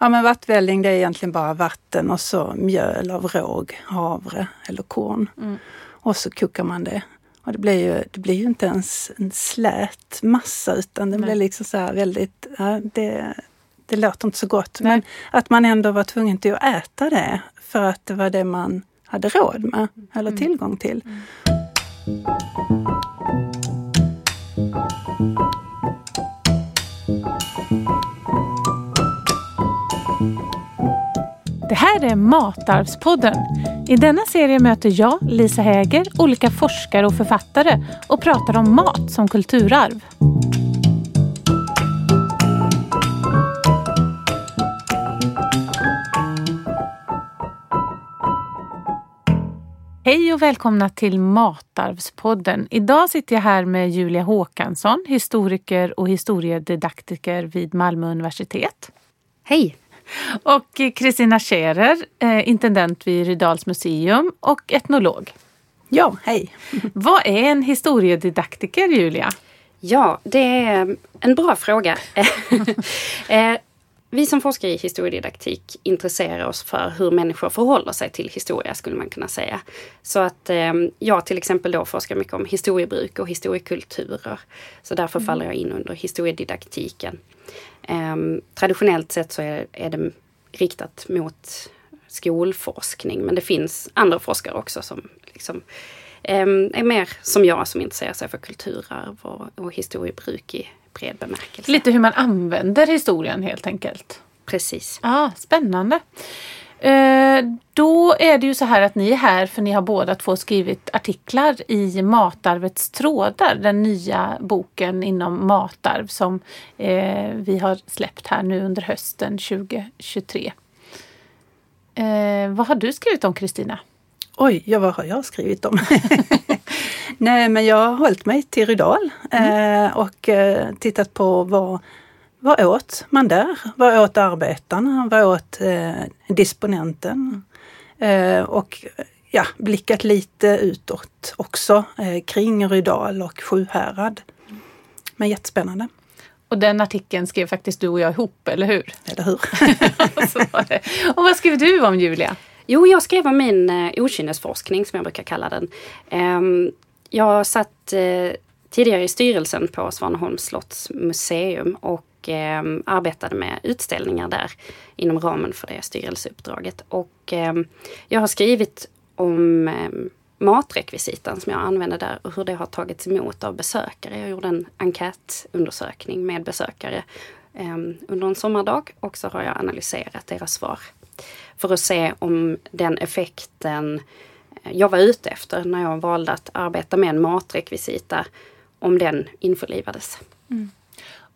Ja men vattvälling det är egentligen bara vatten och så mjöl av råg, havre eller korn. Mm. Och så kokar man det. Och det blir ju, det blir ju inte ens en slät massa utan det Nej. blir liksom så här väldigt, ja, det, det låter inte så gott. Nej. Men att man ändå var tvungen till att äta det för att det var det man hade råd med eller mm. tillgång till. Mm. Det här är Matarvspodden. I denna serie möter jag, Lisa Häger, olika forskare och författare och pratar om mat som kulturarv. Hej och välkomna till Matarvspodden. Idag sitter jag här med Julia Håkansson, historiker och historiedidaktiker vid Malmö universitet. Hej! Och Kristina Scherer, eh, intendent vid Rydals museum och etnolog. Ja, hej! Vad är en historiedidaktiker, Julia? Ja, det är en bra fråga. Vi som forskar i historiedidaktik intresserar oss för hur människor förhåller sig till historia skulle man kunna säga. Så att eh, jag till exempel då forskar mycket om historiebruk och historiekulturer. Så därför mm. faller jag in under historiedidaktiken. Eh, traditionellt sett så är, är det riktat mot skolforskning men det finns andra forskare också som liksom, eh, är mer som jag som intresserar sig för kulturarv och, och historiebruk i bred bemärkelse. Lite hur man använder historien helt enkelt. Precis. Ah, spännande. Eh, då är det ju så här att ni är här för ni har båda två skrivit artiklar i Matarvets trådar, den nya boken inom matarv som eh, vi har släppt här nu under hösten 2023. Eh, vad har du skrivit om Kristina? Oj, ja, vad har jag skrivit om? Nej, men jag har hållit mig till Rydal mm. eh, och eh, tittat på vad, vad åt man där? Vad åt arbetarna? Vad åt eh, disponenten? Och ja, blickat lite utåt också kring Rydal och Sjuhärad. Men jättespännande. Och den artikeln skrev faktiskt du och jag ihop, eller hur? Eller hur? och vad skrev du om Julia? Jo, jag skrev om min eh, okynnesforskning som jag brukar kalla den. Eh, jag satt eh, tidigare i styrelsen på Svaneholms slotts museum och eh, arbetade med utställningar där inom ramen för det styrelseuppdraget. Och eh, jag har skrivit om eh, matrekvisitan som jag använder där och hur det har tagits emot av besökare. Jag gjorde en enkätundersökning med besökare ehm, under en sommardag och så har jag analyserat deras svar för att se om den effekten eh, jag var ute efter när jag valde att arbeta med en matrekvisita, om den införlivades. Mm.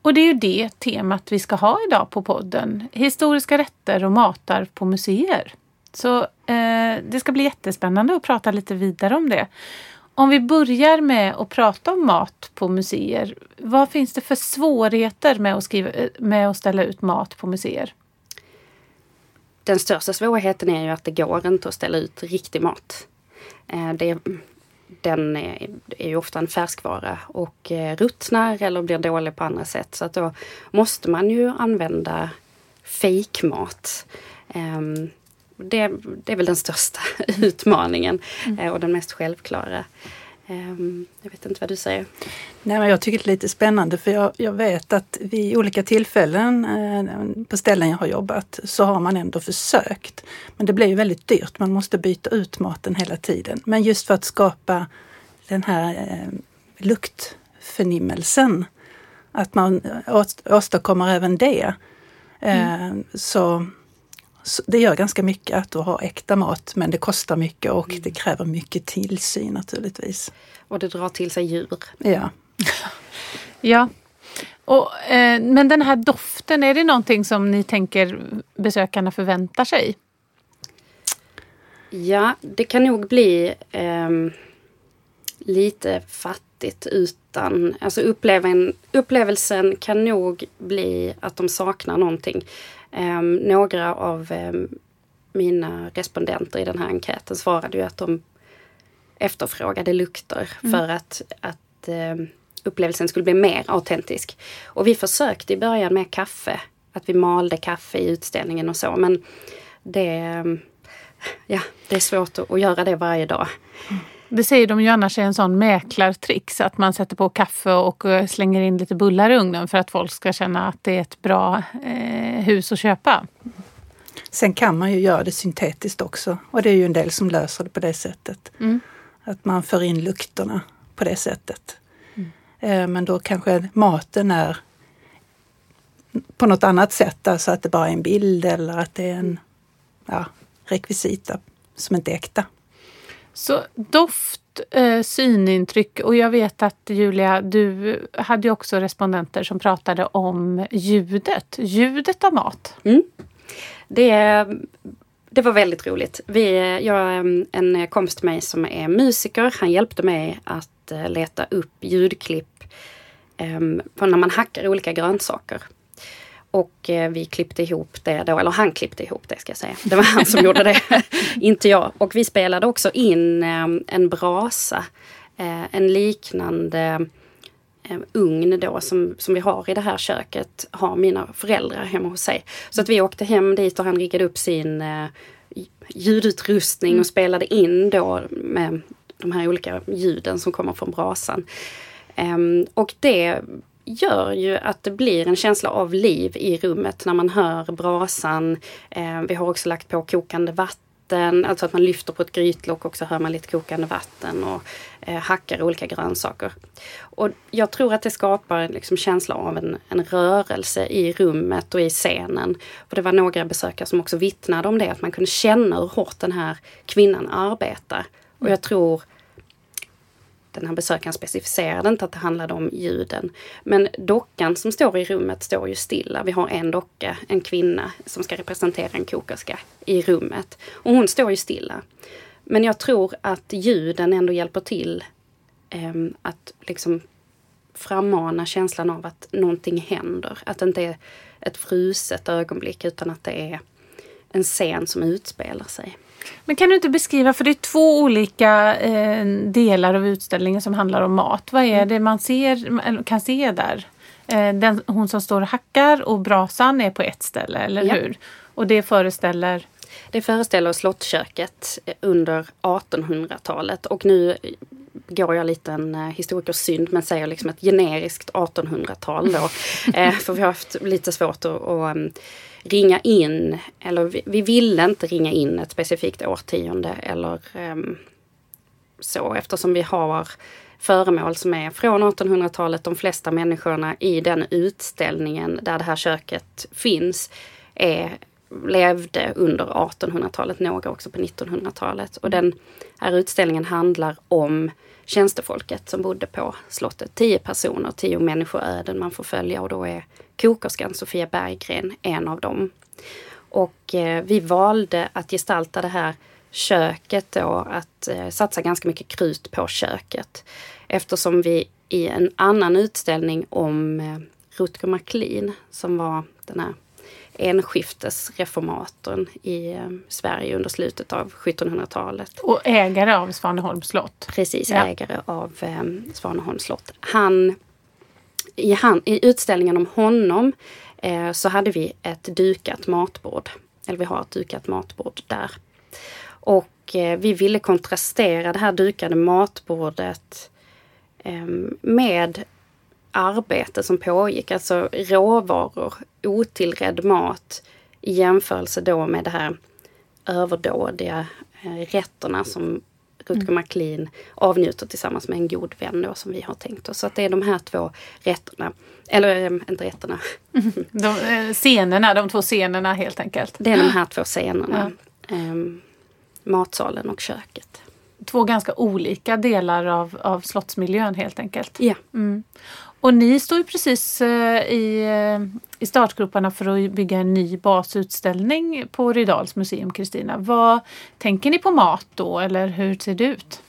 Och det är ju det temat vi ska ha idag på podden. Historiska rätter och matar på museer. Så eh, det ska bli jättespännande att prata lite vidare om det. Om vi börjar med att prata om mat på museer. Vad finns det för svårigheter med att, skriva, eh, med att ställa ut mat på museer? Den största svårigheten är ju att det går inte att ställa ut riktig mat. Eh, det, den är, är ju ofta en färskvara och eh, ruttnar eller blir dålig på andra sätt. Så att då måste man ju använda fejkmat. Ehm, det, det är väl den största utmaningen mm. Eh, och den mest självklara. Ehm, jag vet inte vad du säger? Nej, men jag tycker det är lite spännande för jag, jag vet att vid olika tillfällen eh, på ställen jag har jobbat så har man ändå försökt. Men det blir ju väldigt dyrt, man måste byta ut maten hela tiden. Men just för att skapa den här eh, luktförnimmelsen, att man åstadkommer även det. Eh, mm. Så det gör ganska mycket att ha äkta mat men det kostar mycket och mm. det kräver mycket tillsyn naturligtvis. Och det drar till sig djur. Ja. ja. Och, eh, men den här doften, är det någonting som ni tänker besökarna förväntar sig? Ja, det kan nog bli eh, lite fattigt utan... Alltså upplevelsen, upplevelsen kan nog bli att de saknar någonting. Um, några av um, mina respondenter i den här enkäten svarade ju att de efterfrågade lukter mm. för att, att um, upplevelsen skulle bli mer autentisk. Och vi försökte i början med kaffe att vi malde kaffe i utställningen och så. Men det, ja, det är svårt att göra det varje dag. Det säger de ju annars är en sån mäklartrix att man sätter på kaffe och eh, slänger in lite bullar i ugnen för att folk ska känna att det är ett bra eh, hus att köpa. Sen kan man ju göra det syntetiskt också och det är ju en del som löser det på det sättet. Mm. Att man för in lukterna på det sättet. Mm. Eh, men då kanske maten är på något annat sätt, alltså att det bara är en bild eller att det är en ja, rekvisita som inte är äkta. Så doft, eh, synintryck och jag vet att Julia, du hade ju också respondenter som pratade om ljudet, ljudet av mat. Mm. Det, det var väldigt roligt. Vi, jag en kompis till mig som är musiker, han hjälpte mig att eh, leta upp ljudklipp eh, på när man hackar olika grönsaker. Och eh, vi klippte ihop det då, eller han klippte ihop det ska jag säga. Det var han som gjorde det, inte jag. Och vi spelade också in eh, en brasa. Eh, en liknande ugn då som, som vi har i det här köket har mina föräldrar hemma hos sig. Så att vi åkte hem dit och han riggade upp sin ljudutrustning och spelade in då med de här olika ljuden som kommer från brasan. Ehm, och det gör ju att det blir en känsla av liv i rummet när man hör brasan. Eh, vi har också lagt på kokande vatten, alltså att man lyfter på ett grytlock och så hör man lite kokande vatten och eh, hackar olika grönsaker. Och jag tror att det skapar en liksom, känsla av en, en rörelse i rummet och i scenen. Och det var några besökare som också vittnade om det, att man kunde känna hur hårt den här kvinnan arbetar. Och jag tror den här besökaren specificerade inte att det handlade om ljuden. Men dockan som står i rummet står ju stilla. Vi har en docka, en kvinna som ska representera en kokerska i rummet. Och hon står ju stilla. Men jag tror att ljuden ändå hjälper till eh, att liksom frammana känslan av att någonting händer. Att det inte är ett fruset ögonblick utan att det är en scen som utspelar sig. Men kan du inte beskriva, för det är två olika eh, delar av utställningen som handlar om mat. Vad är mm. det man ser, kan se där? Eh, den, hon som står och hackar och brasan är på ett ställe, eller ja. hur? Och det föreställer? Det föreställer slottsköket under 1800-talet och nu går jag lite en eh, historikersynd men säger liksom ett generiskt 1800-tal då. eh, för vi har haft lite svårt att, att ringa in, eller vi, vi ville inte ringa in ett specifikt årtionde eller um, så eftersom vi har föremål som är från 1800-talet. De flesta människorna i den utställningen där det här köket finns är, levde under 1800-talet, några också på 1900-talet. Och den här utställningen handlar om tjänstefolket som bodde på slottet. Tio personer, tio människoöden man får följa och då är kokerskan Sofia Berggren en av dem. Och eh, vi valde att gestalta det här köket då, att eh, satsa ganska mycket krut på köket. Eftersom vi i en annan utställning om eh, Rutger Maclean som var den här enskiftesreformatorn i eh, Sverige under slutet av 1700-talet. Och ägare av Svaneholms slott. Precis, ja. ägare av eh, Svaneholms slott. Han, i, han, I utställningen om honom eh, så hade vi ett dukat matbord. Eller vi har ett dukat matbord där. Och eh, vi ville kontrastera det här dukade matbordet eh, med arbete som pågick, alltså råvaror, otillredd mat i jämförelse då med det här överdådiga eh, rätterna som Rutger mm. Maclean avnjuter tillsammans med en god vän då som vi har tänkt oss. Så att det är de här två rätterna, eller äh, inte rätterna. De, eh, scenerna, de två scenerna helt enkelt. Det är de här två scenerna. Ja. Ähm, matsalen och köket. Två ganska olika delar av, av slottsmiljön helt enkelt. Ja. Mm. Och ni står ju precis eh, i, eh, i startgroparna för att bygga en ny basutställning på Rydals museum, Kristina. Vad Tänker ni på mat då eller hur ser det ut?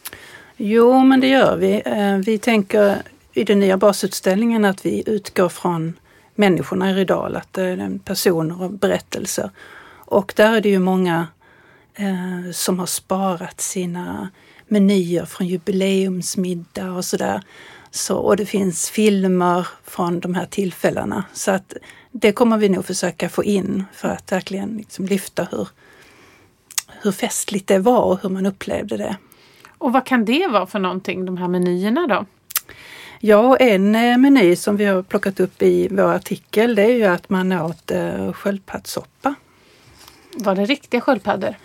Jo, men det gör vi. Eh, vi tänker i den nya basutställningen att vi utgår från människorna i Rydal, att det är personer och berättelser. Och där är det ju många eh, som har sparat sina menyer från jubileumsmiddag och sådär. Så, och det finns filmer från de här tillfällena. Så att det kommer vi nog försöka få in för att verkligen liksom lyfta hur, hur festligt det var och hur man upplevde det. Och vad kan det vara för någonting, de här menyerna då? Ja, en eh, meny som vi har plockat upp i vår artikel det är ju att man åt eh, sköldpaddssoppa. Var det riktiga sköldpaddor?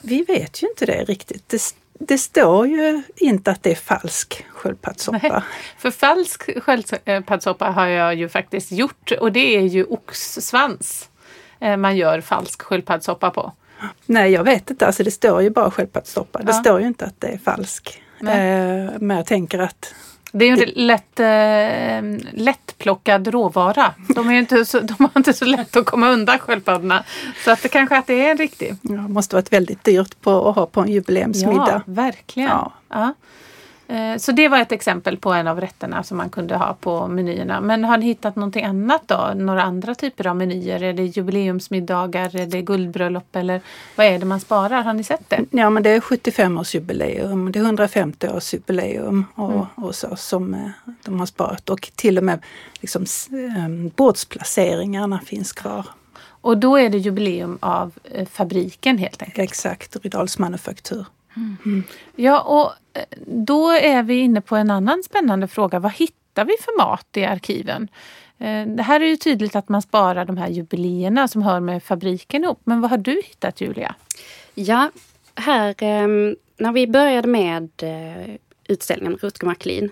Vi vet ju inte det riktigt. Det, det står ju inte att det är falsk sköldpaddssoppa. För falsk sköldpaddssoppa har jag ju faktiskt gjort och det är ju oxsvans eh, man gör falsk sköldpaddssoppa på. Nej, jag vet inte. Alltså det står ju bara sköldpaddssoppa. Det står ju inte att det är falsk. Eh, men jag tänker att det är ju en lätt, eh, lättplockad råvara. De, är inte så, de har inte så lätt att komma undan sköldpaddorna. Så att det kanske att det är en riktig. Ja, det måste varit väldigt dyrt på att ha på en jubileumsmiddag. Ja, verkligen. Ja. ja. Eh, så det var ett exempel på en av rätterna som man kunde ha på menyerna. Men har ni hittat någonting annat då? Några andra typer av menyer? Är det jubileumsmiddagar? Är det guldbröllop? Eller vad är det man sparar? Har ni sett det? Ja men det är 75-årsjubileum, det är 150-årsjubileum och, mm. och så som eh, de har sparat. Och till och med liksom, eh, bordsplaceringarna finns kvar. Och då är det jubileum av fabriken helt enkelt? Exakt, Rydals manufaktur. Mm. Ja, och eh, då är vi inne på en annan spännande fråga. Vad hittar vi för mat i arkiven? Eh, det här är ju tydligt att man sparar de här jubileerna som hör med fabriken ihop. Men vad har du hittat Julia? Ja, här ehm, när vi började med eh, utställningen Rutger Macklin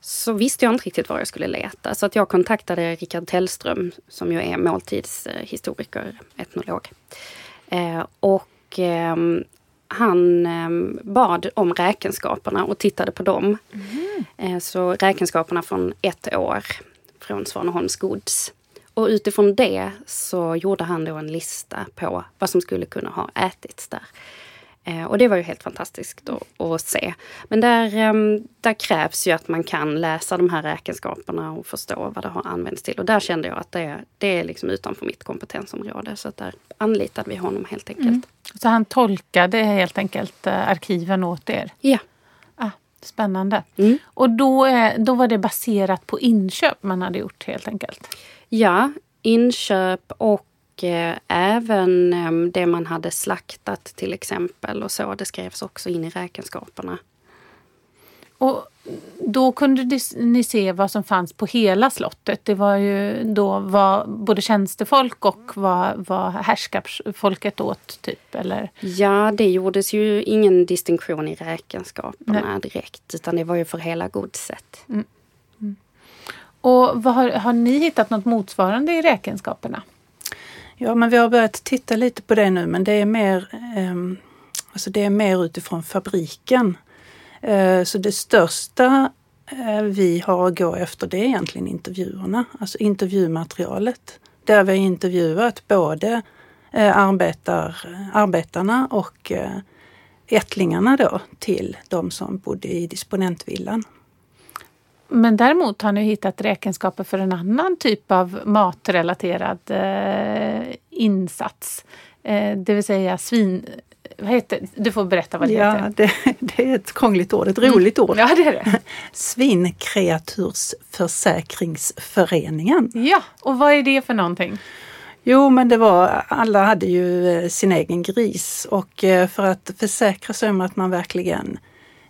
så visste jag inte riktigt var jag skulle leta. Så att jag kontaktade Rickard Tellström som ju är måltidshistoriker, etnolog. Och ehm, han eh, bad om räkenskaperna och tittade på dem. Mm. Eh, så räkenskaperna från ett år från Svaneholms gods. Och utifrån det så gjorde han då en lista på vad som skulle kunna ha ätits där. Eh, och det var ju helt fantastiskt att, att se. Men där, ehm, där krävs ju att man kan läsa de här räkenskaperna och förstå vad det har använts till. Och där kände jag att det, det är liksom utanför mitt kompetensområde. Så där anlitade vi honom helt enkelt. Mm. Så han tolkade helt enkelt eh, arkiven åt er? Ja. Ah, spännande. Mm. Och då, då var det baserat på inköp man hade gjort helt enkelt? Ja, inköp och eh, även eh, det man hade slaktat till exempel och så. Det skrevs också in i räkenskaperna. Och då kunde ni se vad som fanns på hela slottet. Det var ju då vad både tjänstefolk och vad, vad härskarfolket åt, typ, eller? Ja, det gjordes ju ingen distinktion i räkenskaperna Nej. direkt, utan det var ju för hela godset. Mm. Mm. Och har, har ni hittat något motsvarande i räkenskaperna? Ja, men vi har börjat titta lite på det nu, men det är mer, eh, alltså det är mer utifrån fabriken. Eh, så det största eh, vi har att gå efter det är egentligen intervjuerna, alltså intervjumaterialet. Där vi har intervjuat både eh, arbetar, arbetarna och eh, ättlingarna då till de som bodde i disponentvillan. Men däremot har ni hittat räkenskaper för en annan typ av matrelaterad eh, insats. Eh, det vill säga svin... Vad heter, du får berätta vad det ja, heter. Det, det är ett krångligt ord, ett roligt mm. ord. Ja, det är det. Svinkreatursförsäkringsföreningen. Ja, och vad är det för någonting? Jo, men det var, alla hade ju eh, sin egen gris och eh, för att försäkra sig om att man verkligen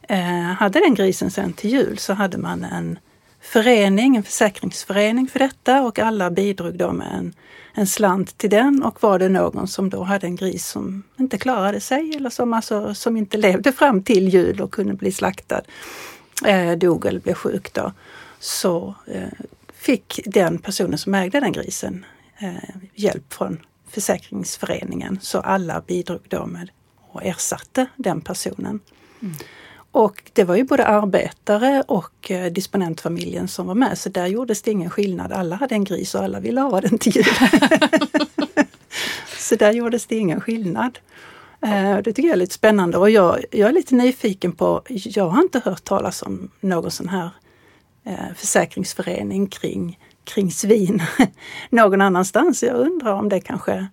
Eh, hade den grisen sen till jul så hade man en förening, en försäkringsförening för detta och alla bidrog då med en, en slant till den och var det någon som då hade en gris som inte klarade sig eller som, alltså, som inte levde fram till jul och kunde bli slaktad, eh, dog eller blev sjuk då, så eh, fick den personen som ägde den grisen eh, hjälp från försäkringsföreningen. Så alla bidrog då med och ersatte den personen. Mm. Och det var ju både arbetare och eh, disponentfamiljen som var med så där gjordes det ingen skillnad. Alla hade en gris och alla ville ha den till jul. så där gjordes det ingen skillnad. Eh, det tycker jag är lite spännande och jag, jag är lite nyfiken på, jag har inte hört talas om någon sån här eh, försäkringsförening kring, kring svin någon annanstans. Jag undrar om det kanske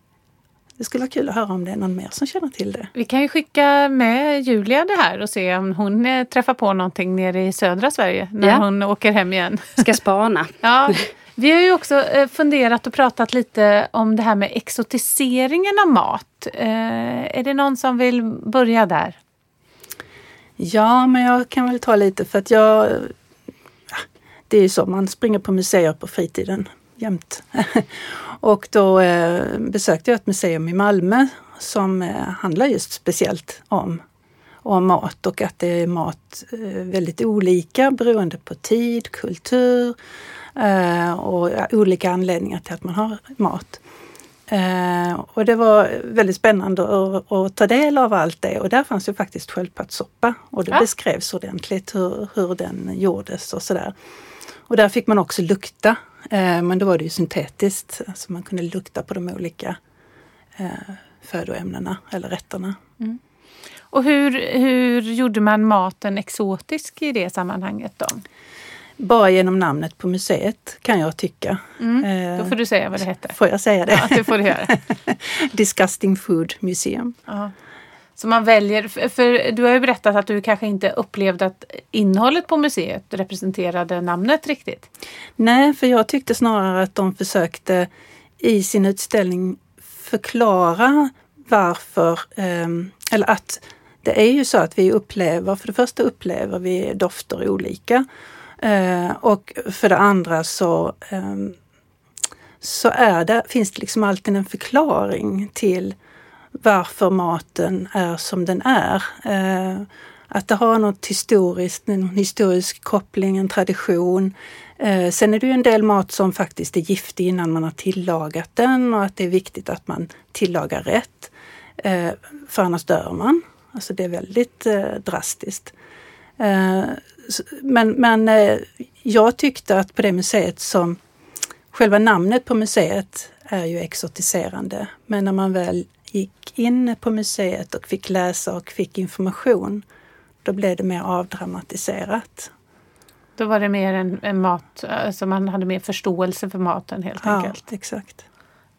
det skulle vara kul att höra om det är någon mer som känner till det. Vi kan ju skicka med Julia det här och se om hon eh, träffar på någonting nere i södra Sverige när ja. hon åker hem igen. Ska spana. ja, Vi har ju också eh, funderat och pratat lite om det här med exotiseringen av mat. Eh, är det någon som vill börja där? Ja, men jag kan väl ta lite för att jag... Det är ju så, man springer på museer på fritiden jämt. och då eh, besökte jag ett museum i Malmö som eh, handlar just speciellt om, om mat och att det är mat eh, väldigt olika beroende på tid, kultur och olika anledningar till att man har mat. Och det var väldigt spännande att, att, ta del av allt det och där fanns ju faktiskt sköldpaddssoppa och det ja. beskrevs ordentligt hur, hur den gjordes och sådär. Och där fick man också lukta, men då var det ju syntetiskt, alltså man kunde lukta på de olika eh, födoämnena eller rätterna. Mm. Och hur, hur gjorde man maten exotisk i det sammanhanget då? Bara genom namnet på museet kan jag tycka. Mm, då får du säga vad det heter. Får jag säga det? Ja, det får du göra. Disgusting Food Museum. Ja. Så man väljer, för du har ju berättat att du kanske inte upplevde att innehållet på museet representerade namnet riktigt. Nej, för jag tyckte snarare att de försökte i sin utställning förklara varför, ehm, eller att det är ju så att vi upplever, för det första upplever vi dofter olika eh, och för det andra så, ehm, så är det, finns det liksom alltid en förklaring till varför maten är som den är. Eh, att det har något historiskt, en historisk koppling, en tradition. Eh, sen är det ju en del mat som faktiskt är giftig innan man har tillagat den och att det är viktigt att man tillagar rätt. Eh, för annars dör man. Alltså det är väldigt drastiskt. Men, men jag tyckte att på det museet som själva namnet på museet är ju exotiserande. Men när man väl gick in på museet och fick läsa och fick information, då blev det mer avdramatiserat. Då var det mer en, en mat, alltså man hade mer förståelse för maten helt enkelt? Ja, exakt.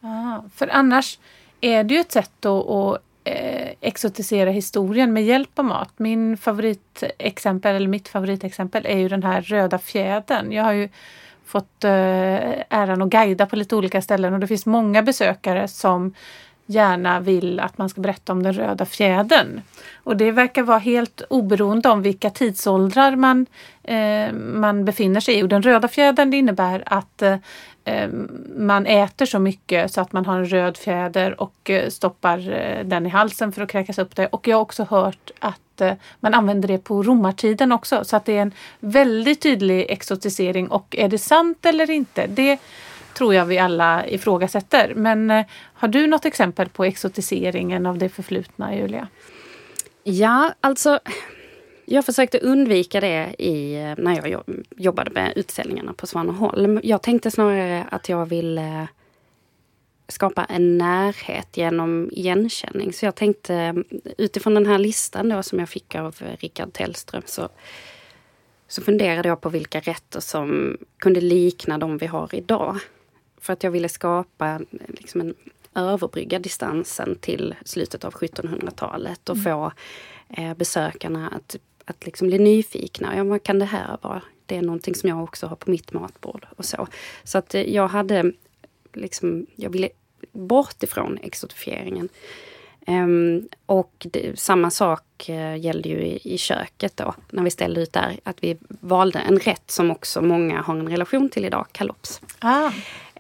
Ah, för annars är det ju ett sätt att, att eh, exotisera historien med hjälp av mat. Min favoritexempel, eller mitt favoritexempel, är ju den här röda fjädern. Jag har ju fått eh, äran att guida på lite olika ställen och det finns många besökare som gärna vill att man ska berätta om den röda fjädern. Och det verkar vara helt oberoende om vilka tidsåldrar man, eh, man befinner sig i. Och den röda fjädern innebär att eh, eh, man äter så mycket så att man har en röd fjäder och eh, stoppar eh, den i halsen för att kräkas upp det. Och jag har också hört att man använder det på romartiden också så att det är en väldigt tydlig exotisering och är det sant eller inte? Det tror jag vi alla ifrågasätter. Men eh, har du något exempel på exotiseringen av det förflutna, Julia? Ja, alltså jag försökte undvika det i, eh, när jag jobbade med utställningarna på Svaneholm. Jag tänkte snarare att jag ville skapa en närhet genom igenkänning. Så jag tänkte eh, utifrån den här listan då som jag fick av Rickard Tellström så, så funderade jag på vilka rätter som kunde likna de vi har idag. För att jag ville skapa liksom en överbrygga distansen till slutet av 1700-talet och mm. få eh, besökarna att att liksom bli nyfikna. Ja, vad kan det här vara? Det är någonting som jag också har på mitt matbord. och Så Så att eh, jag hade liksom, jag ville bort ifrån exotifieringen. Um, och det, samma sak uh, gällde ju i, i, köket då, när vi ställde ut där, att vi valde en rätt som också många har en relation till idag, kalops. Ah.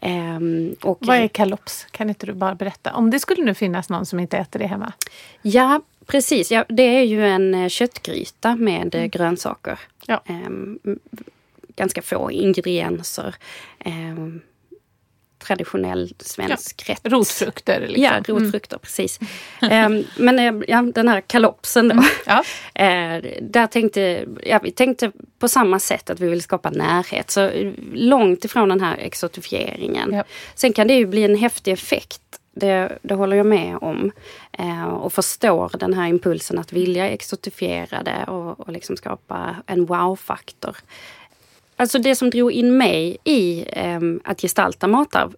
Um, och, Vad är kalops? Kan inte du bara berätta? Om det skulle nu finnas någon som inte äter det hemma? Ja, Precis, ja, det är ju en eh, köttgryta med mm. grönsaker. Ja. Um, ganska få ingredienser. Um, traditionell svensk ja. rätt. Rotfrukter. Liksom. Ja, mm. rotfrukter, mm. precis. um, men eh, ja, den här kalopsen då. Mm. Ja. uh, där tänkte, ja, vi tänkte på samma sätt att vi vill skapa närhet. Så långt ifrån den här exotifieringen. Ja. Sen kan det ju bli en häftig effekt det, det håller jag med om. Eh, och förstår den här impulsen att vilja exotifiera det och, och liksom skapa en wow-faktor. Alltså det som drog in mig i eh, att gestalta matarv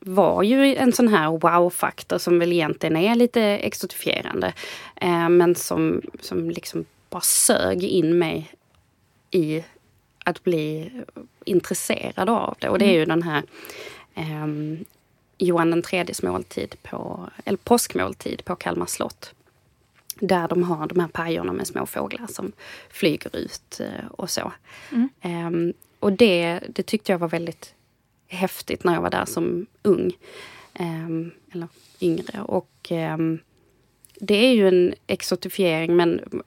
var ju en sån här wow-faktor som väl egentligen är lite exotifierande. Eh, men som, som liksom bara sög in mig i att bli intresserad av det. Och det är ju den här um, Johan den tredjes måltid på, eller påskmåltid på Kalmar slott. Där de har de här pajorna med små fåglar som flyger ut eh, och så. Mm. Um, och det, det tyckte jag var väldigt häftigt när jag var där som ung. Um, eller yngre. Och um, det är ju en exotifiering men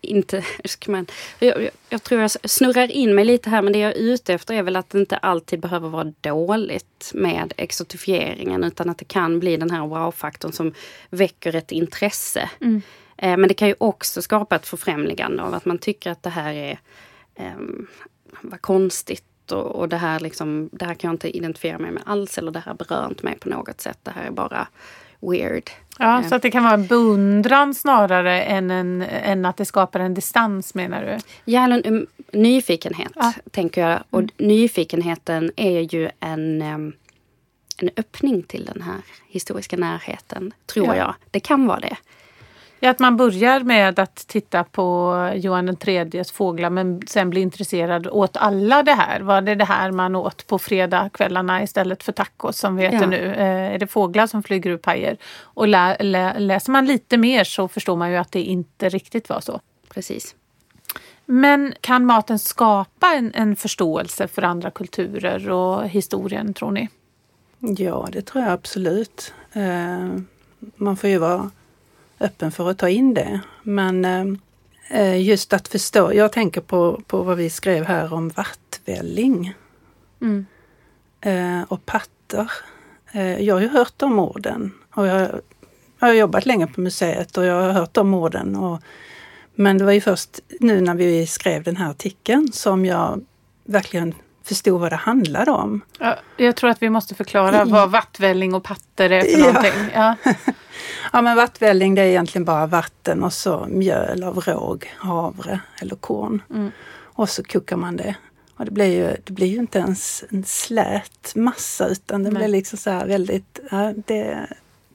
inte... Man, jag, jag, tror jag snurrar in mig lite här men det jag är ute efter är väl att det inte alltid behöver vara dåligt med exotifieringen utan att det kan bli den här wow-faktorn som väcker ett intresse. Mm. Eh, men det kan ju också skapa ett förfrämligande av att man tycker att det här är eh, vad konstigt och, och, det, här liksom, det här kan jag inte identifiera mig med alls eller det här berör inte mig på något sätt. Det här är bara weird. Ja, så att det kan vara en beundran snarare än, en, än att det skapar en distans menar du? Ja, eller en, nyfikenhet ja. tänker jag. Och mm. nyfikenheten är ju en, en öppning till den här historiska närheten, tror ja. jag. Det kan vara det. Ja, att man börjar med att titta på Johan IIIs fåglar men sen blir intresserad åt alla det här. Var det det här man åt på fredagskvällarna istället för tacos som vi äter ja. nu? Eh, är det fåglar som flyger ur pajer? Och lä lä läser man lite mer så förstår man ju att det inte riktigt var så. Precis. Men kan maten skapa en, en förståelse för andra kulturer och historien tror ni? Ja, det tror jag absolut. Eh, man får ju vara öppen för att ta in det. Men eh, just att förstå, jag tänker på, på vad vi skrev här om vattvälling mm. eh, och pattar. Eh, jag har ju hört de orden och jag, jag har jobbat länge på museet och jag har hört de orden. Och, men det var ju först nu när vi skrev den här artikeln som jag verkligen förstod vad det handlade om. Ja, jag tror att vi måste förklara vad vattvälling och patter är för ja. någonting. Ja. ja men vattvälling det är egentligen bara vatten och så mjöl av råg, havre eller korn. Mm. Och så kokar man det. Och det blir ju, det blir ju inte ens en slät massa utan det Nej. blir liksom så här väldigt, ja, det,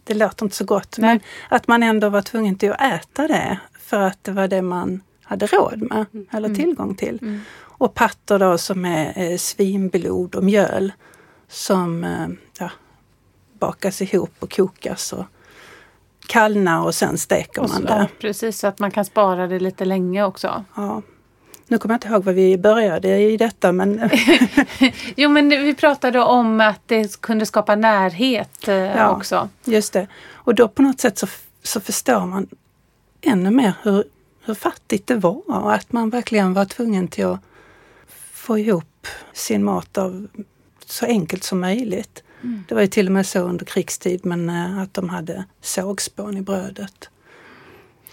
det låter inte så gott. Nej. Men att man ändå var tvungen till att äta det för att det var det man hade råd med mm. eller mm. tillgång till. Mm. Och pattor då som är eh, svinblod och mjöl som eh, ja, bakas ihop och kokas och kallnar och sen steker och man det. Precis, så att man kan spara det lite länge också. Ja. Nu kommer jag inte ihåg var vi började i detta men... jo men vi pratade om att det kunde skapa närhet eh, ja, också. Just det. Och då på något sätt så, så förstår man ännu mer hur, hur fattigt det var och att man verkligen var tvungen till att få ihop sin mat av så enkelt som möjligt. Mm. Det var ju till och med så under krigstid men eh, att de hade sågspån i brödet.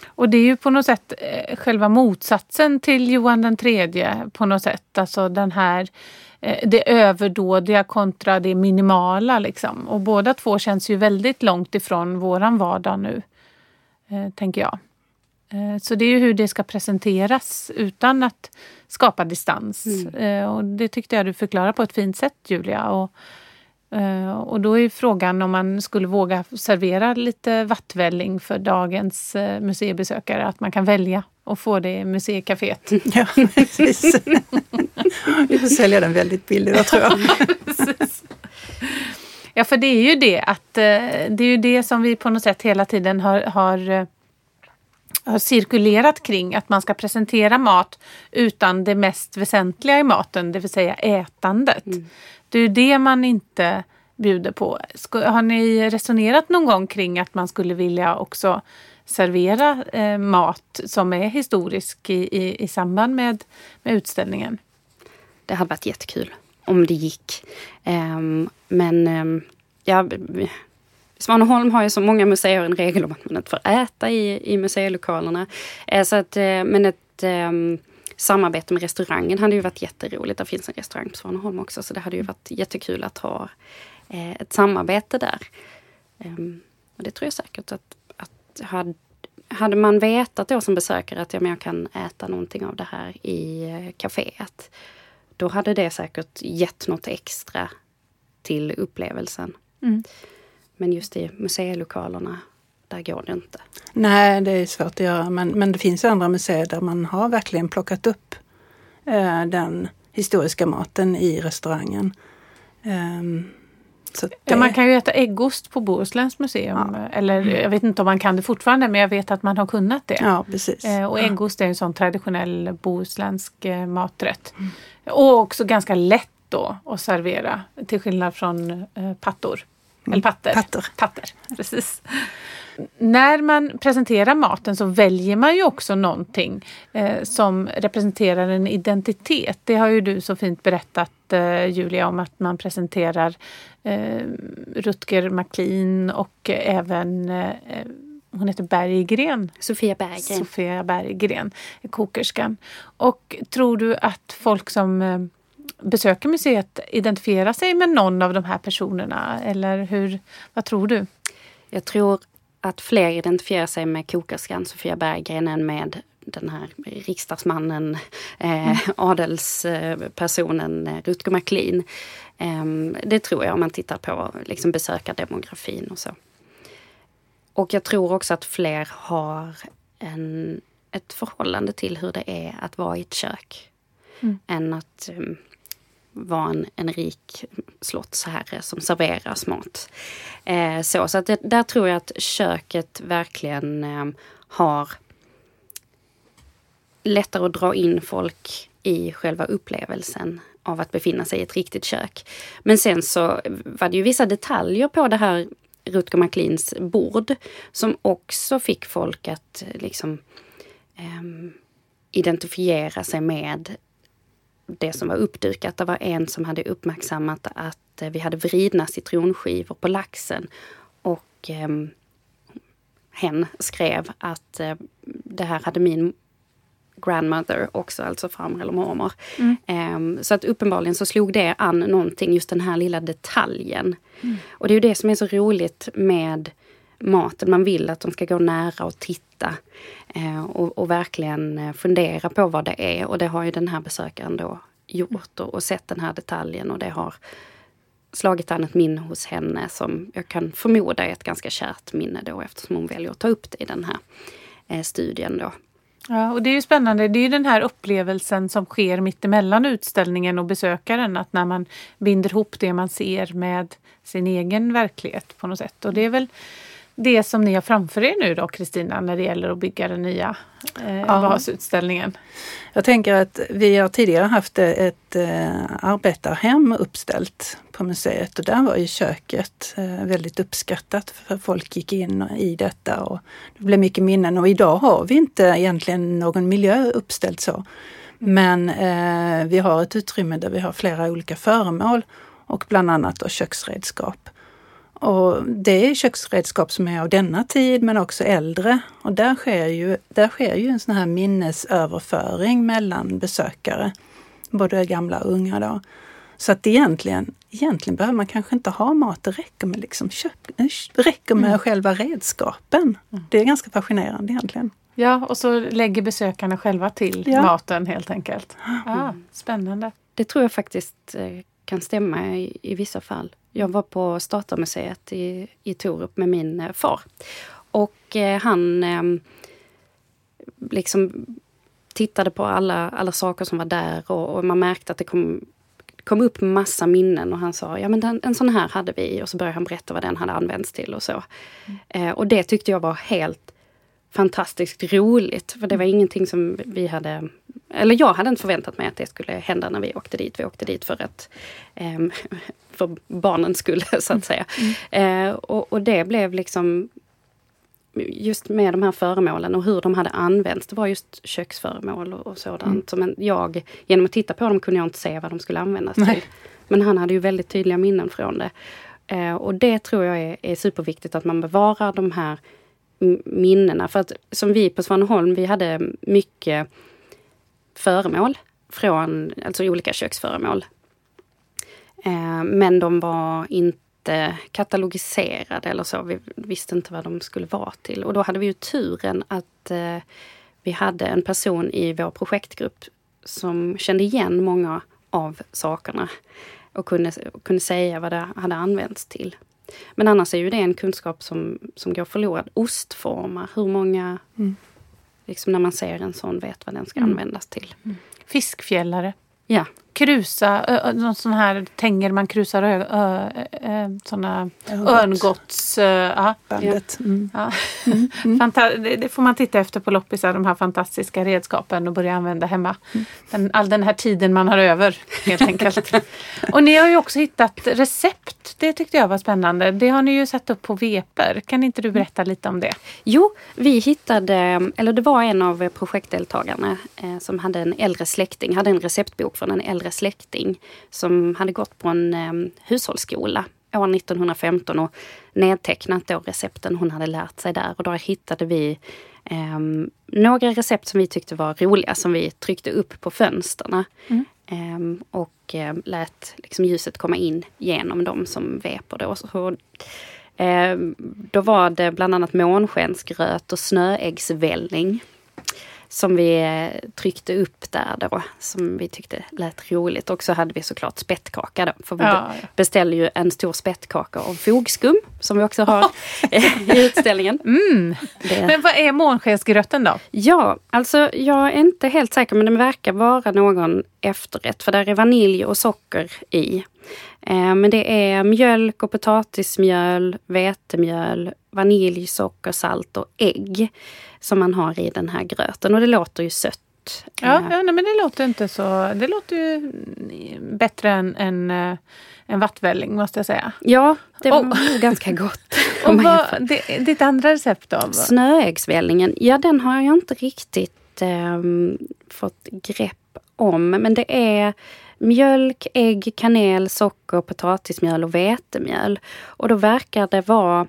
Och det är ju på något sätt eh, själva motsatsen till Johan den tredje på något sätt. Alltså den här eh, det överdådiga kontra det minimala liksom. Och båda två känns ju väldigt långt ifrån våran vardag nu. tänker jag. Eh, så det är ju hur det ska presenteras utan att skapa distans. Mm. Eh, och det tyckte jag du förklarade på ett fint sätt Julia. Och, eh, och då är frågan om man skulle våga servera lite vattvälling för dagens museibesökare. Att man kan välja och få det i museikaféet. Ja, precis. Vi får sälja den väldigt billigt då, tror jag. Ja, för det är ju det att det är ju det som vi på något sätt hela tiden har, har har cirkulerat kring att man ska presentera mat utan det mest väsentliga i maten, det vill säga ätandet. Mm. Det är det man inte bjuder på. Har ni resonerat någon gång kring att man skulle vilja också servera eh, mat som är historisk i, i, i samband med, med utställningen? Det hade varit jättekul om det gick. Um, men um, ja, Svaneholm har ju så många museer en regel om att man inte får äta i, i museilokalerna. Eh, så att, eh, men ett um, samarbete med restaurangen hade ju varit jätteroligt. Det finns en restaurang på Svaneholm också så det hade ju varit jättekul att ha eh, ett samarbete där. Um, och det tror jag säkert att, att hade, hade man vetat då som besökare att ja, men jag kan äta någonting av det här i kaféet. Då hade det säkert gett något extra till upplevelsen. Mm. Men just i museilokalerna, där går det inte. Nej, det är svårt att göra. Men, men det finns andra museer där man har verkligen plockat upp eh, den historiska maten i restaurangen. Um, det... ja, man kan ju äta äggost på Bohusläns museum. Ja. Eller jag vet inte om man kan det fortfarande men jag vet att man har kunnat det. Ja, precis. Eh, och äggost är en sån traditionell bohuslänsk eh, maträtt. Mm. Och också ganska lätt då att servera till skillnad från eh, pattor. Mm. Eller patter. Patter. patter. Precis. När man presenterar maten så väljer man ju också någonting eh, som representerar en identitet. Det har ju du så fint berättat eh, Julia om att man presenterar eh, Rutger McLean och även eh, hon heter Berggren. Sofia Berggren. Sofia Berggren, kokerskan. Och tror du att folk som eh, besöker museet identifierar sig med någon av de här personerna? Eller hur, vad tror du? Jag tror att fler identifierar sig med kokerskan Sofia Berggren än med den här riksdagsmannen, eh, mm. adelspersonen eh, Rutger McLean. Eh, det tror jag om man tittar på liksom, besökardemografin och så. Och jag tror också att fler har en, ett förhållande till hur det är att vara i ett kök. Mm. Än att um, vara en, en rik slottsherre som serverar mat. Eh, så så att det, där tror jag att köket verkligen eh, har lättare att dra in folk i själva upplevelsen av att befinna sig i ett riktigt kök. Men sen så var det ju vissa detaljer på det här Rutger McLeans bord som också fick folk att eh, liksom eh, identifiera sig med det som var uppdukat. Det var en som hade uppmärksammat att vi hade vridna citronskivor på laxen. Och eh, hen skrev att eh, det här hade min grandmother också, alltså farmor eller mormor. Mm. Um, så att uppenbarligen så slog det an någonting, just den här lilla detaljen. Mm. Och det är ju det som är så roligt med maten. Man vill att de ska gå nära och titta eh, och, och, verkligen eh, fundera på vad det är. Och det har ju den här besökaren då gjort och, och sett den här detaljen och det har slagit an ett minne hos henne som jag kan förmoda är ett ganska kärt minne då eftersom hon väljer att ta upp det i den här eh, studien. Då. Ja, och det är ju spännande. Det är ju den här upplevelsen som sker mittemellan utställningen och besökaren. Att när man binder ihop det man ser med sin egen verklighet på något sätt. Och det är väl det som ni har framför er nu då Kristina när det gäller att bygga den nya eh, basutställningen? Jag tänker att vi har tidigare haft ett eh, arbetarhem uppställt på museet och där var ju köket eh, väldigt uppskattat för folk gick in i detta och det blev mycket minnen och idag har vi inte egentligen någon miljö uppställd så. Men eh, vi har ett utrymme där vi har flera olika föremål och bland annat då köksredskap. Och det är köksredskap som är av denna tid men också äldre. Och där sker ju, där sker ju en sån här minnesöverföring mellan besökare, både gamla och unga. Då. Så att egentligen, egentligen behöver man kanske inte ha mat, det räcker med, liksom köp, räcker med mm. själva redskapen. Mm. Det är ganska fascinerande egentligen. Ja, och så lägger besökarna själva till ja. maten helt enkelt. Ah, spännande. Det tror jag faktiskt eh, kan stämma i, i vissa fall. Jag var på Statarmuseet i, i Torup med min eh, far. Och eh, han eh, liksom tittade på alla, alla saker som var där och, och man märkte att det kom, kom upp massa minnen och han sa, ja men den, en sån här hade vi och så började han berätta vad den hade använts till och så. Mm. Eh, och det tyckte jag var helt fantastiskt roligt. För det var ingenting som vi hade eller jag hade inte förväntat mig att det skulle hända när vi åkte dit. Vi åkte dit för att eh, för barnens skull så att säga. Mm. Eh, och, och, det blev liksom just med de här föremålen och hur de hade använts. Det var just köksföremål och, och sådant. Mm. Men jag, genom att titta på dem kunde jag inte se vad de skulle användas Nej. till. Men han hade ju väldigt tydliga minnen från det. Eh, och det tror jag är, är superviktigt att man bevarar de här minnena. För att som vi på Svaneholm, vi hade mycket föremål från, alltså olika köksföremål. Eh, men de var inte katalogiserade eller så. Vi visste inte vad de skulle vara till. Och då hade vi ju turen att eh, vi hade en person i vår projektgrupp som kände igen många av sakerna och kunde, kunde säga vad det hade använts till. Men annars är ju det en kunskap som, som går förlorad. Ostformar, hur många mm liksom när man ser en sån vet vad den ska Mm. användas till. Fiskfjällare. Ja, Krusa, ö, någon sån här tänger man krusar ö, ö, ö, såna örngotts... Ja. Bandet. Mm. Ja. Fanta- det, det får man titta efter på loppisar, de här fantastiska redskapen och börja använda hemma. Den, all den här tiden man har över helt enkelt. och ni har ju också hittat recept. Det tyckte jag var spännande. Det har ni ju satt upp på veper. Kan inte du berätta lite om det? Jo, vi hittade, eller det var en av projektdeltagarna eh, som hade en äldre släkting, hade en receptbok från en äldre släkting som hade gått på en eh, hushållsskola år 1915 och nedtecknat då recepten hon hade lärt sig där. Och då hittade vi eh, några recept som vi tyckte var roliga som vi tryckte upp på fönsterna. Eh, och eh, lät liksom ljuset komma in genom dem som veper då. Så, Eh, då var det bland annat månskensgröt och snöäggsvällning. Som vi tryckte upp där då, som vi tyckte lät roligt. Och så hade vi såklart spettkaka då. För vi Ja, beställde ju en stor spettkaka av fogskum, som vi också har i utställningen. Det, Men vad är månskensgröten då? Ja, alltså jag är inte helt säker men den verkar vara någon efterrätt för där är vanilj och socker i. Eh, men det är mjölk och potatismjöl, vetemjöl, vanilj, socker, salt och ägg som man har i den här gröten och det låter ju sött. Ja, Eh, ja men det låter inte så... Det låter ju bättre än, än eh, en vattvälling måste jag säga. ja det var nog ganska gott. Och vad, det, ditt andra recept då? Snöäggsvällningen, ja den har jag inte riktigt ehm, fått grepp om. Men det är mjölk, ägg, kanel, socker, potatismjöl och vetemjöl. Och då verkar det vara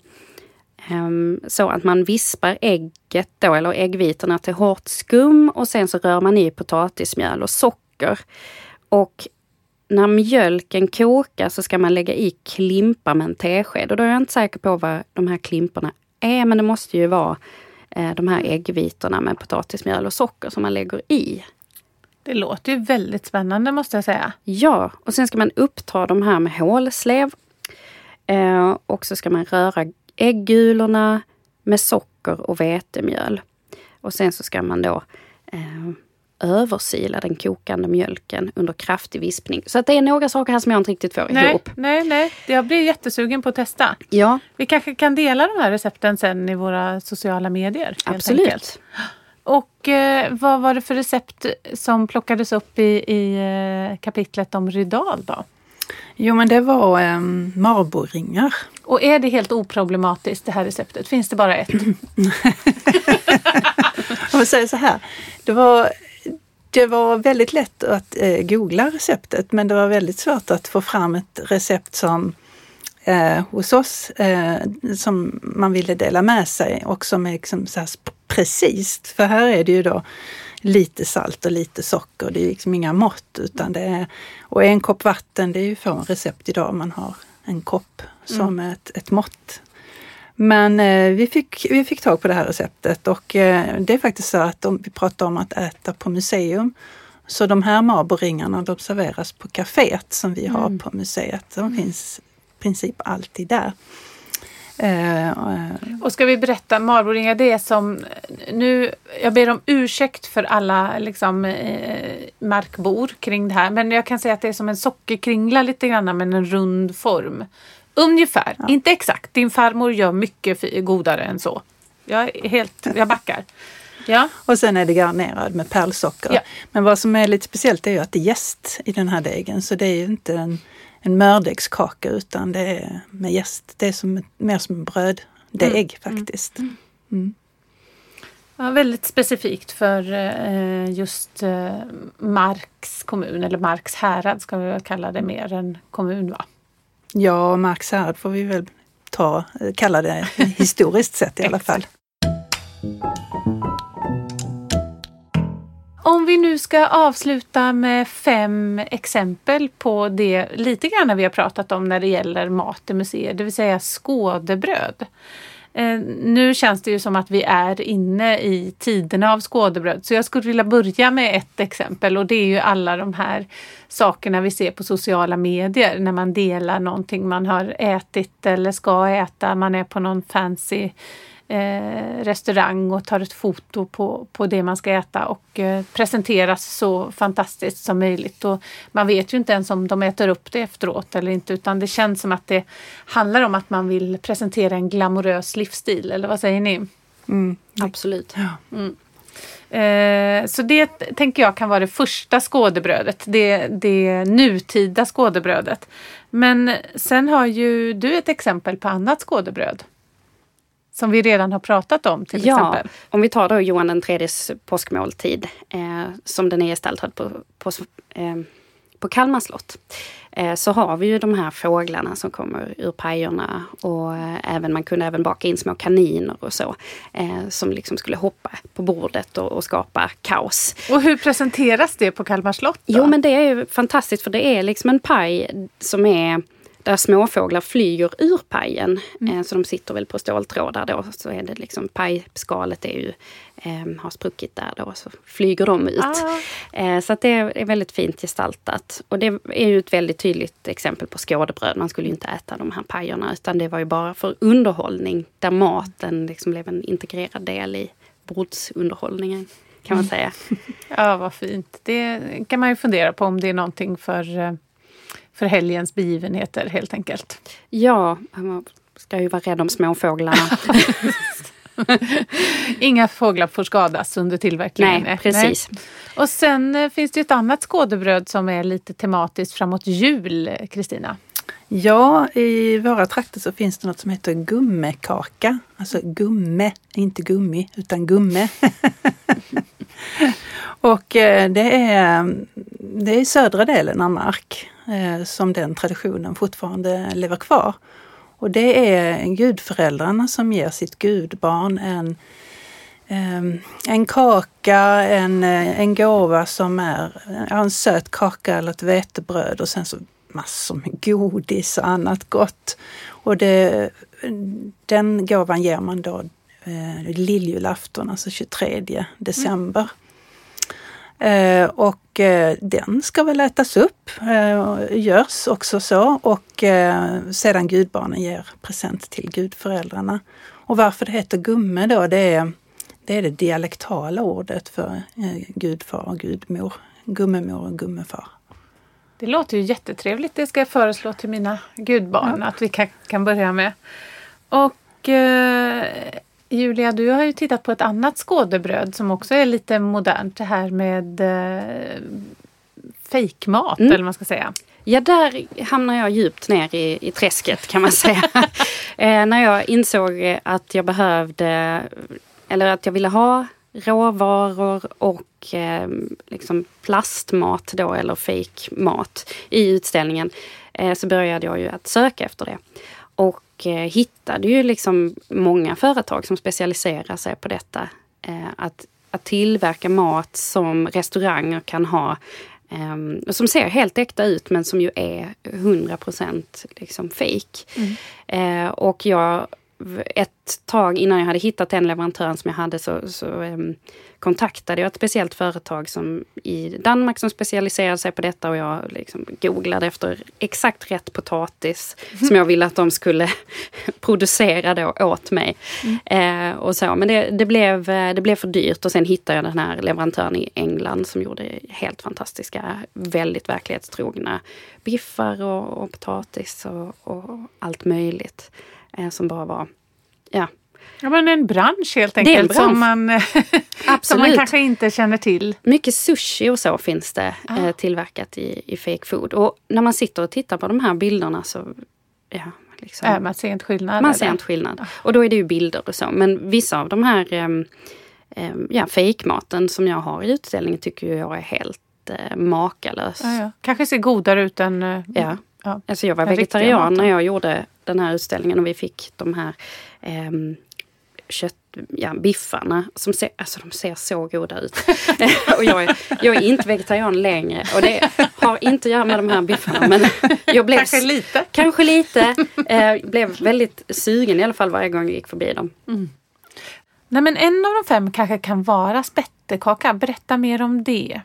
um, så att man vispar ägget då, eller äggvitorna till hårt skum och sen så rör man i potatismjöl och socker. Och när mjölken kokar så ska man lägga i klimpar med en tesked. Och då är jag inte säker på vad de här klimparna är, men det måste ju vara eh, de här äggvitorna med potatismjöl och socker som man lägger i. Det låter ju väldigt spännande måste jag säga. Ja, och sen ska man uppta de här med hålslev. Eh, och så ska man röra äggulorna med socker och vetemjöl. Och sen så ska man då eh, översila den kokande mjölken under kraftig vispning. Så att det är några saker här som jag inte riktigt får Nej, ihop. nej, nej. Jag blir jättesugen på att testa. Ja, Vi kanske kan dela de här recepten sen i våra sociala medier. absolut. enkelt. Och eh, vad var det för recept som plockades upp i, i eh, kapitlet om Rydal då? Jo, men det var um, marboringar. Och är det helt oproblematiskt det här receptet? Finns det bara ett? Om vi säger så här, det var, det var väldigt lätt att eh, googla receptet men det var väldigt svårt att få fram ett recept som eh, hos oss eh, som man ville dela med sig och som är liksom så här precis. För här är det ju då lite salt och lite socker. Det är liksom inga mått utan det är, och en kopp vatten det är ju få recept idag man har en kopp som ett, ett mått. Men eh, vi, fick, vi fick tag på det här receptet och eh, det är faktiskt så att om vi pratar om att äta på museum så de här marboringarna de serveras på kaféet som vi har på museet. De finns i princip alltid där. Eh, eh, Och ska vi berätta, marboringar det är som, nu, jag ber om ursäkt för alla liksom, eh, markbor kring det här, men jag kan säga att det är som en sockerkringla lite grann med en rund form. Ungefär, inte exakt. Din farmor gör mycket godare än så. Jag är helt, jag backar. Ja, och sen är det garnerad med pärlsocker. Ja. Men vad som är lite speciellt är ju att det är jäst i den här degen så det är ju inte en, en mördegskaka utan det är med jäst. Det är som, ett- mer som en bröddeg faktiskt. ja väldigt specifikt för eh, just eh, Marks kommun, eller Marks härad ska vi väl kalla det mer än kommun va? Ja, Marks härad får vi väl ta, kalla det historiskt sett i alla fall. Om vi nu ska avsluta med fem exempel på det lite grann vi har pratat om när det gäller mat i museer, det vill säga skådebröd. Eh, nu känns det ju som att vi är inne i tiderna av skådebröd så jag skulle vilja börja med ett exempel och det är ju alla de här sakerna vi ser på sociala medier när man delar någonting man har ätit eller ska äta, man är på någon fancy eh, restaurang och tar ett foto på, på det man ska äta och eh, presenteras så fantastiskt som möjligt. Och man vet ju inte ens om de äter upp det efteråt eller inte utan det känns som att det handlar om att man vill presentera en glamorös livsstil eller vad säger ni? Mm. Absolut. Ja. Mm. Eh, så det tänker jag kan vara det första skådebrödet, det, det nutida skådebrödet. Men sen har ju du ett exempel på annat skådebröd. Som vi redan har pratat om till ja, exempel. Om vi tar då Johan den tredjes påskmåltid eh, som den är gestaltad på, på, eh, på Kalmar slott. Eh, så har vi ju de här fåglarna som kommer ur pajorna och eh, även, man kunde även baka in små kaniner och så. Eh, som liksom skulle hoppa på bordet och, och skapa kaos. Och hur presenteras det på Kalmar slott? Då? Jo men det är ju fantastiskt för det är liksom en paj som är där småfåglar flyger ur pajen. Mm. Eh, så de sitter väl på ståltrådar då. Så är det liksom pajskalet är ju, eh, har spruckit där då. Så flyger de ut. Ah. Eh, så det är väldigt fint gestaltat. Och det är ju ett väldigt tydligt exempel på skådebröd. Man skulle inte äta de här pajerna utan det var ju bara för underhållning. Där maten liksom blev en integrerad del i bordsunderhållningen. Kan man mm. säga. Ja, vad fint. Det kan man ju fundera på om det är någonting för eh, för helgens begivenheter helt enkelt. Ja, man ska ju vara rädd om småfåglarna. Inga fåglar får skadas under tillverkningen. Nej, precis. Nej. Och sen eh, finns det ett annat skådebröd som är lite tematiskt framåt jul, Kristina. Ja, i våra trakter så finns det något som heter gummekaka. Alltså gumme, inte gummi, utan gumme. och eh, det är, det är södra delen av Mark eh, som den traditionen fortfarande lever kvar. Och det är gudföräldrarna som ger sitt gudbarn en, ehm, en kaka, en, eh, en gåva som är en söt kaka eller ett vetebröd och sen så massor med godis och annat gott. Och det, den gåvan ger man då eh, lilljulafton, alltså 23 december. Eh, och eh, den ska väl ätas upp, eh, görs också så och sedan gudbarnen ger present till gudföräldrarna. Och varför det heter gumme då, det är det, är det dialektala ordet för gudfar och gudmor, gummemor och gummefar. Det låter ju jättetrevligt. Det ska jag föreslå till mina gudbarn ja. att vi kan, kan börja med. Och eh, Julia, du har ju tittat på ett annat skådebröd som också är lite modernt. Det här med eh, fejkmat mm. eller vad man ska säga. Ja, där hamnar jag djupt ner i, i träsket kan man säga. eh, när jag insåg att jag behövde, eller att jag ville ha råvaror och eh, liksom plastmat då, eller fejkmat i utställningen, eh, så började jag ju att söka efter det. Och eh, hittade ju liksom många företag som specialiserar sig på detta. Eh, att, att tillverka mat som restauranger kan ha Um, som ser helt äkta ut men som ju är 100% liksom fake. Mm. Uh, och jag ett tag innan jag hade hittat den leverantören som jag hade så, så um, kontaktade jag ett speciellt företag som, i Danmark som specialiserade sig på detta och jag liksom googlade efter exakt rätt potatis mm. som jag ville att de skulle producera då åt mig. Mm. Eh, och så. Men det, det, blev, det blev för dyrt och sen hittade jag den här leverantören i England som gjorde helt fantastiska, väldigt verklighetstrogna biffar och, och potatis och, och allt möjligt eh, som bara var ja, Ja, men en bransch helt enkelt bransch. Som, man, som man kanske inte känner till. Mycket sushi och så finns det ah. eh, tillverkat i, i fake food. Och när man sitter och tittar på de här bilderna så ja, liksom, äh, man ser inte skillnad. Man ser inte skillnad. Ah. Och då är det ju bilder och så. Men vissa av de här eh, eh, ja, fejkmaten som jag har i utställningen tycker jag är helt eh, makalös. Ja, ja. Kanske ser godare ut än... Eh, ja. Ja. Alltså jag var vegetarian när jag gjorde den här utställningen och vi fick de här eh, kött, ja, biffarna. Som ser, alltså de ser så goda ut. och jag är, jag är inte vegetarian längre och det har inte att göra med de här biffarna. Men jag blev, kanske lite. Kanske lite. Eh, blev väldigt sugen i alla fall varje gång jag gick förbi dem. Mm. Nej men en av de fem kanske kan vara spettekaka. Berätta mer om det.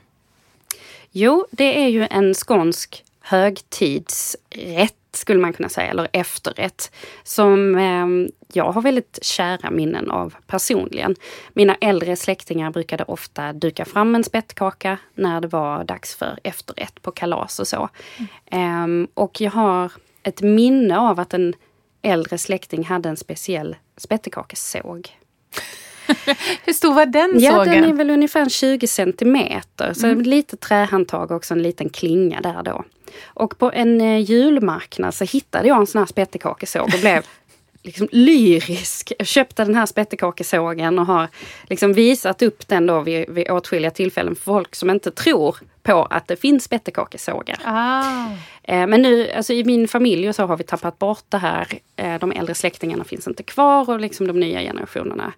Jo, det är ju en skånsk högtidsrätt skulle man kunna säga, eller efterrätt, som eh, jag har väldigt kära minnen av personligen. Mina äldre släktingar brukade ofta duka fram en spettkaka när det var dags för efterrätt på kalas och så. Mm. Eh, och jag har ett minne av att en äldre släkting hade en speciell spettekakesåg. Hur stor var den ja, sågen? Ja, den är väl ungefär 20 centimeter. Så mm. lite trähandtag och en liten klinga där då. Och på en eh, julmarknad så hittade jag en sån här spettekakesåg och blev liksom lyrisk. Jag köpte den här spettekakesågen och har liksom visat upp den då vid, vid åtskilliga tillfällen för folk som inte tror på att det finns spettekakesågar. Ah. Eh, men nu, alltså i min familj så har vi tappat bort det här. Eh, de äldre släktingarna finns inte kvar och liksom de nya generationerna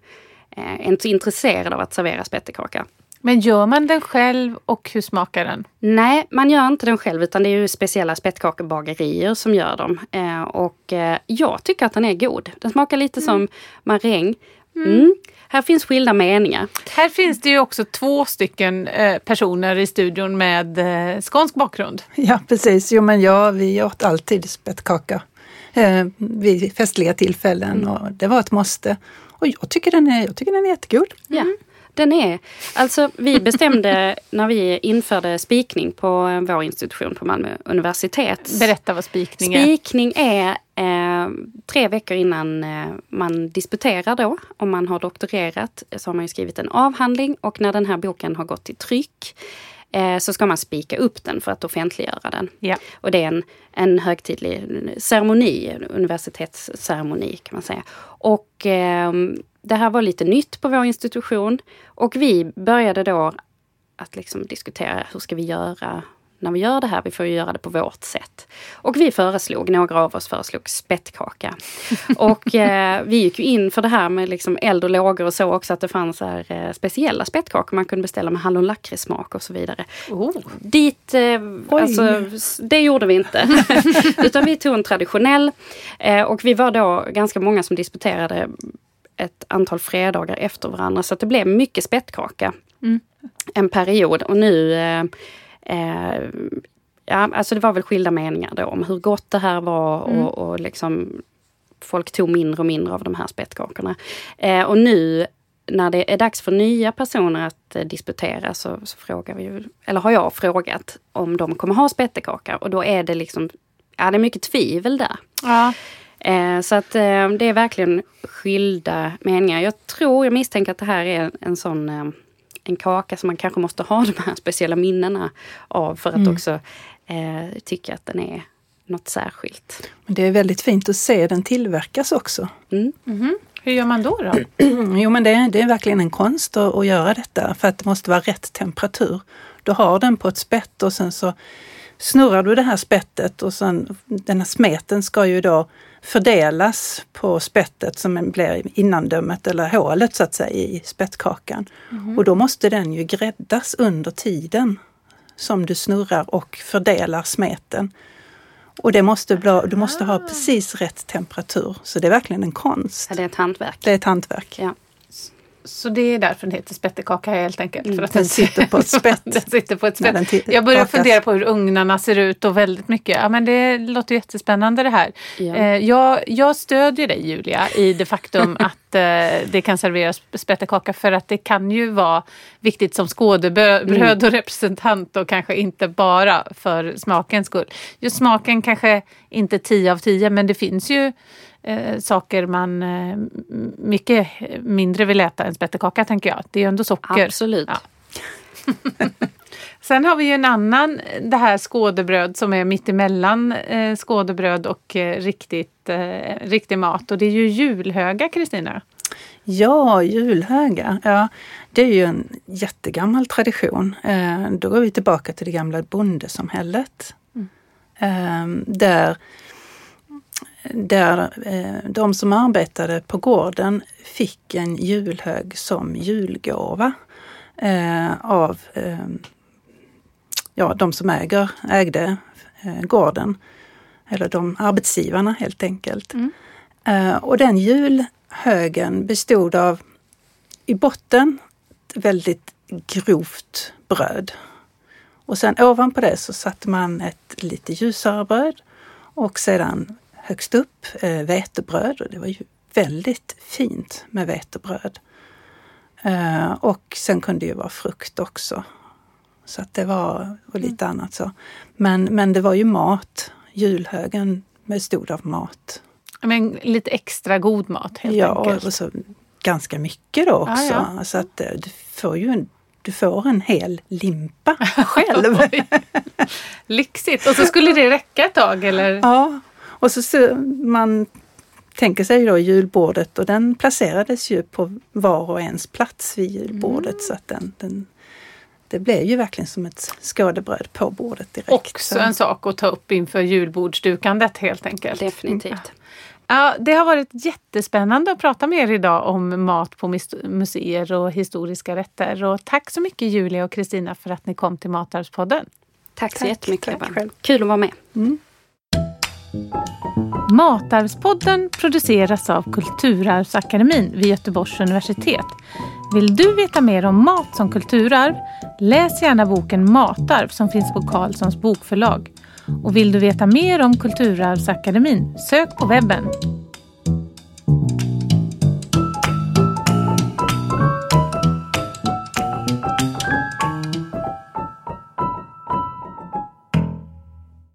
är inte intresserade av att servera spettekaka. Men gör man den själv och hur smakar den? Nej, man gör inte den själv utan det är ju speciella spettkakebagerier som gör dem. Eh, och eh, jag tycker att den är god. Den smakar lite mm. som maräng. Mm. Mm. Här finns skilda meningar. Här finns det ju också två stycken eh, personer i studion med eh, skånsk bakgrund. Ja precis, jo men ja, vi åt alltid spettkaka eh, vid festliga tillfällen mm. och det var ett måste. Och jag tycker den är, jag tycker den är jättegod. Ja. Den är, alltså vi bestämde när vi införde spikning på vår institution på Malmö universitet. Berätta vad spikning är. Spikning är eh, tre veckor innan eh, man disputerar då. Om man har doktorerat så har man skrivit en avhandling och när den här boken har gått till tryck eh, så ska man spika upp den för att offentliggöra den. Ja. Och det är en, en högtidlig ceremoni, universitetsceremoni kan man säga. Och eh, det här var lite nytt på vår institution och vi började då att liksom diskutera hur ska vi göra när vi gör det här, vi får ju göra det på vårt sätt. Och vi föreslog, några av oss föreslog spettkaka. och eh, vi gick ju in för det här med liksom eld och lågor och så också att det fanns här, eh, speciella spettkakor man kunde beställa med hallon smak och så vidare. Oh. Dit, eh, alltså, det gjorde vi inte. Utan vi tog en traditionell eh, och vi var då ganska många som disputerade ett antal fredagar efter varandra så det blev mycket spettkaka. Mm. En period och nu eh, Ja, alltså det var väl skilda meningar då om hur gott det här var mm. och, och liksom folk tog mindre och mindre av de här spettkakorna. Eh, och nu när det är dags för nya personer att eh, disputera så, så, frågar vi, eller har jag frågat om de kommer ha spettekaka och då är det liksom, ja det är mycket tvivel där. Ja. Eh, så att eh, det är verkligen skilda meningar. Jag tror, jag misstänker att det här är en sån en kaka som man kanske måste ha de här speciella minnena av för att mm. också eh, tycka att den är något särskilt. Men det är väldigt fint att se den tillverkas också. Mm. Mm -hmm. Hur gör man då? då? jo men det är, det är verkligen en konst att, att göra detta för att det måste vara rätt temperatur. Du har den på ett spett och sen så snurrar du det här spettet och sen den här smeten ska ju då fördelas på spettet som blir innandömet eller hålet så att säga i spettkakan. Mm. Och då måste den ju gräddas under tiden som du snurrar och fördelar smeten. Och det måste bli, du måste ha precis rätt temperatur. Så det är verkligen en konst. Ja, det är ett hantverk. Det är ett hantverk. Ja. Så det är därför den heter spettekaka helt enkelt. Mm, för att den, den sitter på ett spett. den sitter på ett spett. Jag börjar fundera på hur ugnarna ser ut och väldigt mycket. Ja, men det låter jättespännande det här. Ja. Eh, jag, jag stödjer dig Julia i det faktum att eh, det kan serveras spettekaka för att det kan ju vara viktigt som skådebröd mm. och representant och kanske inte bara för smakens skull. Just smaken kanske inte 10 av 10 men det finns ju eh, saker man eh, mycket mindre vill äta än spettekaka tänker jag. Det är ju ändå socker. Absolut. Ja. Sen har vi ju en annan, det här skådebröd som är mittemellan eh, skådebröd och eh, riktigt, eh, riktig mat och det är ju julhöga Kristina. Ja, julhöga. Ja, det är ju en jättegammal tradition. Eh, då går vi tillbaka till det gamla bondesamhället. Mm. Eh, där där eh, de som arbetade på gården fick en julhög som julgåva eh, av eh, ja, de som äger, ägde gården. Eller de arbetsgivarna helt enkelt. Mm. Och den julhögen bestod av i botten väldigt grovt bröd. Och sen ovanpå det så satte man ett lite ljusare bröd och sedan högst upp eh, vetebröd och det var ju väldigt fint med vetebröd. Eh, och sen kunde det ju vara frukt också. Så att det var och lite mm. annat så. Men, men det var ju mat. Julhögen bestod av mat. Men lite extra god mat helt ja, enkelt? Ja, och så ganska mycket då också. Ah, ja. Så att eh, du får ju en, du får en hel limpa själv. Lyxigt! Och så skulle det räcka ett tag eller? Ja, och så, så man tänker sig då julbordet och den placerades ju på var och ens plats vid julbordet mm. så att den, den det blev ju verkligen som ett skådebröd på bordet direkt. Också en sak att ta upp inför julbordsdukandet helt enkelt. Definitivt. Ja, det har varit jättespännande att prata med er idag om mat på museer och historiska rätter. Och tack så mycket Julia och Kristina för att ni kom till Matarvspodden. Tack så tack, jättemycket tack. Kul att vara med. Mm. Matarvspodden produceras av Kulturarvsakademin vid Göteborgs universitet. Vill du veta mer om mat som kulturarv? Läs gärna boken Matarv som finns på Carlssons bokförlag. Och vill du veta mer om Kulturarvsakademin? Sök på webben.